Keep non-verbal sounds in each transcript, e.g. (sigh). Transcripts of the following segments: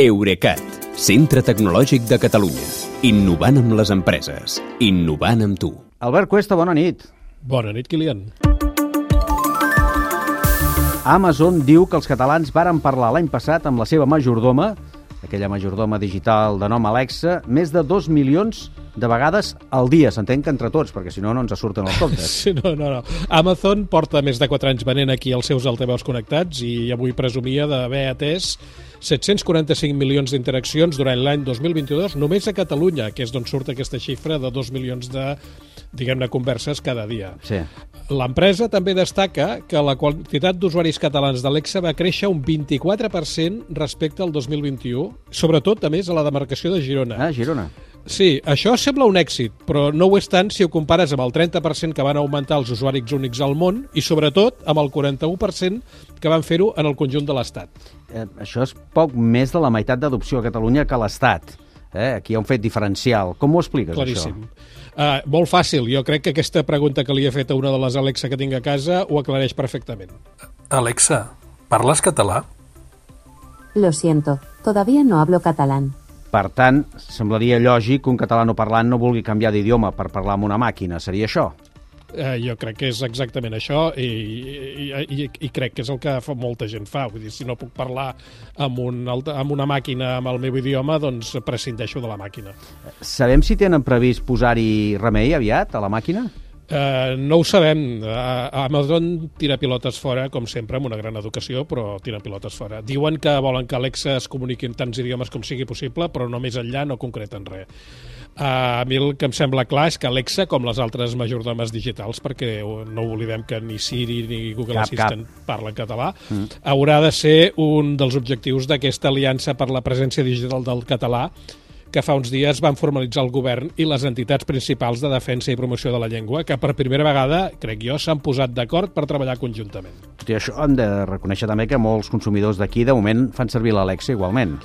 Eurecat, centre tecnològic de Catalunya. Innovant amb les empreses. Innovant amb tu. Albert Cuesta, bona nit. Bona nit, Kilian. Amazon diu que els catalans varen parlar l'any passat amb la seva majordoma, aquella majordoma digital de nom Alexa, més de 2 milions de vegades al dia. S'entén que entre tots, perquè si no, no ens surten els comptes. (laughs) Sí, no, no, no. Amazon porta més de 4 anys venent aquí els seus altaveus connectats i avui presumia d'haver atès 745 milions d'interaccions durant l'any 2022 només a Catalunya, que és d'on surt aquesta xifra de 2 milions de diguem-ne, converses cada dia. Sí. L'empresa també destaca que la quantitat d'usuaris catalans d'Alexa va créixer un 24% respecte al 2021, sobretot, a més, a la demarcació de Girona. Ah, Girona. Sí, això sembla un èxit, però no ho és tant si ho compares amb el 30% que van augmentar els usuaris únics al món i, sobretot, amb el 41% que van fer-ho en el conjunt de l'Estat. Eh, això és poc més de la meitat d'adopció a Catalunya que a l'Estat. Eh? Aquí hi ha un fet diferencial. Com ho expliques, Claríssim. això? Uh, molt fàcil. Jo crec que aquesta pregunta que li he fet a una de les Alexa que tinc a casa ho aclareix perfectament. Alexa, parles català? Lo siento, todavía no hablo catalán. Per tant, semblaria lògic que un catalanoparlant no vulgui canviar d'idioma per parlar amb una màquina. Seria això? Eh, jo crec que és exactament això i, i, i, i crec que és el que fa, molta gent fa. Vull dir, si no puc parlar amb, un, amb una màquina amb el meu idioma, doncs prescindeixo de la màquina. Sabem si tenen previst posar-hi remei aviat a la màquina? Eh, no ho sabem. Eh, Amazon tira pilotes fora, com sempre, amb una gran educació, però tira pilotes fora. Diuen que volen que Alexa es comuniqui en tants idiomes com sigui possible, però no més enllà no concreten res. Uh, a mi el que em sembla clar és que Alexa, com les altres majordomes digitals, perquè no oblidem que ni Siri ni Google Cap, Assistant parlen català, mm. haurà de ser un dels objectius d'aquesta aliança per la presència digital del català que fa uns dies van formalitzar el govern i les entitats principals de defensa i promoció de la llengua, que per primera vegada, crec jo, s'han posat d'acord per treballar conjuntament. Tot i això, hem de reconèixer també que molts consumidors d'aquí, de moment, fan servir l'Alexa igualment.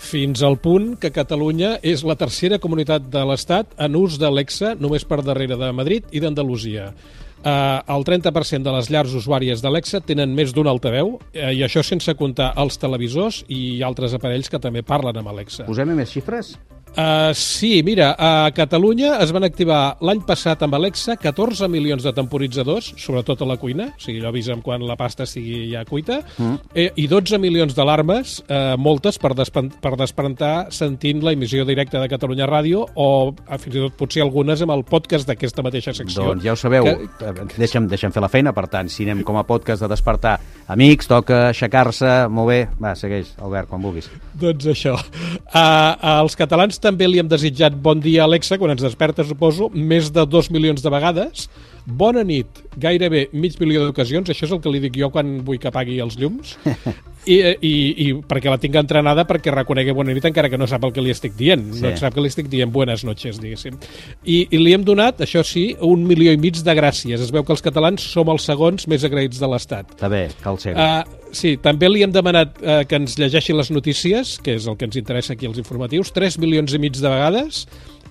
Fins al punt que Catalunya és la tercera comunitat de l'Estat en ús d'Alexa, només per darrere de Madrid i d'Andalusia. Uh, el 30% de les llars usuàries d'Alexa tenen més d'un altaveu, uh, i això sense comptar els televisors i altres aparells que també parlen amb Alexa. Posem-hi més xifres? Uh, sí, mira, a Catalunya es van activar l'any passat amb Alexa 14 milions de temporitzadors, sobretot a la cuina, o sigui, allò avisa'm quan la pasta estigui ja cuita, mm. eh, i 12 milions d'alarmes, eh, moltes per, per despertar sentint la emissió directa de Catalunya Ràdio o eh, fins i tot potser algunes amb el podcast d'aquesta mateixa secció. Doncs ja ho sabeu, Que- que... deixa'm, deixa'm fer la feina, per tant, si anem com a podcast de despertar amics, toca aixecar-se, molt bé. Va, segueix, Albert, quan vulguis. Doncs això. Uh, als catalans també li hem desitjat bon dia, Alexa, quan ens desperta, suposo, més de dos milions de vegades. Bona nit, gairebé mig milió d'ocasions, això és el que li dic jo quan vull que apagui els llums, (laughs) i, i, i perquè la tinc entrenada perquè reconegui bona nit encara que no sap el que li estic dient, Sí. no sap que li estic dient buenas noches, diguéssim. I, I li hem donat, això sí, un milió i mig de gràcies. Es veu que els catalans som els segons més agraïts de l'Estat. Està bé, cal ser. Uh, sí, també li hem demanat uh, que ens llegeixi les notícies, que és el que ens interessa aquí als informatius, 3 milions i mig de vegades,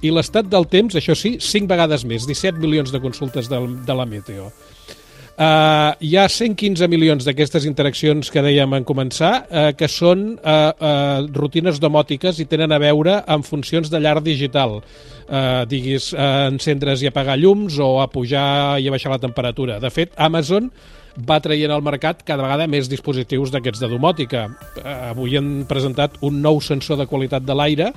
i l'estat del temps, això sí, 5 vegades més, 17 milions de consultes del, de la Meteo. Uh, hi ha 115 milions d'aquestes interaccions que dèiem en començar uh, que són uh, uh, rutines domòtiques i tenen a veure amb funcions de llar digital uh, diguis uh, encendre's i apagar llums o a pujar i a baixar la temperatura de fet Amazon va traient al mercat cada vegada més dispositius d'aquests de domòtica. Eh, avui han presentat un nou sensor de qualitat de l'aire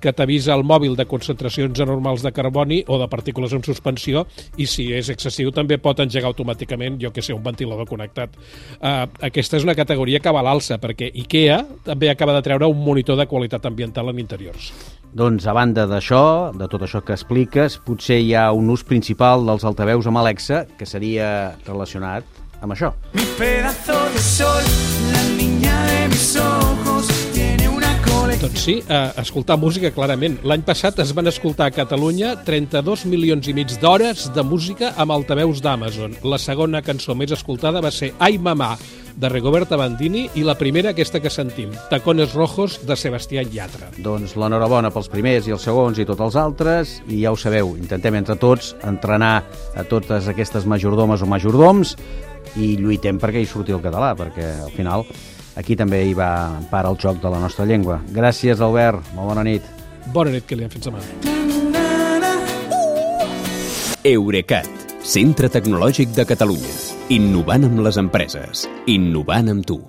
que t'avisa el mòbil de concentracions anormals de carboni o de partícules en suspensió i si és excessiu també pot engegar automàticament, jo que sé, un ventilador connectat. Uh, aquesta és una categoria que va a l'alça perquè IKEA també acaba de treure un monitor de qualitat ambiental en interiors. Doncs a banda d'això, de tot això que expliques, potser hi ha un ús principal dels altaveus amb Alexa que seria relacionat amb això. Mi pedazo de sol, la niña de mis ojos. Doncs sí, eh, escoltar música clarament. L'any passat es van escoltar a Catalunya 32 milions i mig d'hores de música amb altaveus d'Amazon. La segona cançó més escoltada va ser Ai Mamà, de Rigoberta Bandini, i la primera, aquesta que sentim, Tacones Rojos, de Sebastián Yatra. Doncs l'enhorabona pels primers i els segons i tots els altres, i ja ho sabeu, intentem entre tots entrenar a totes aquestes majordomes o majordoms i lluitem perquè hi surti el català, perquè al final aquí també hi va part el joc de la nostra llengua. Gràcies, Albert. Molt bona nit. Bona nit, Kilian. Fins demà. Eurecat, centre tecnològic de Catalunya. Innovant amb les empreses. Innovant amb tu.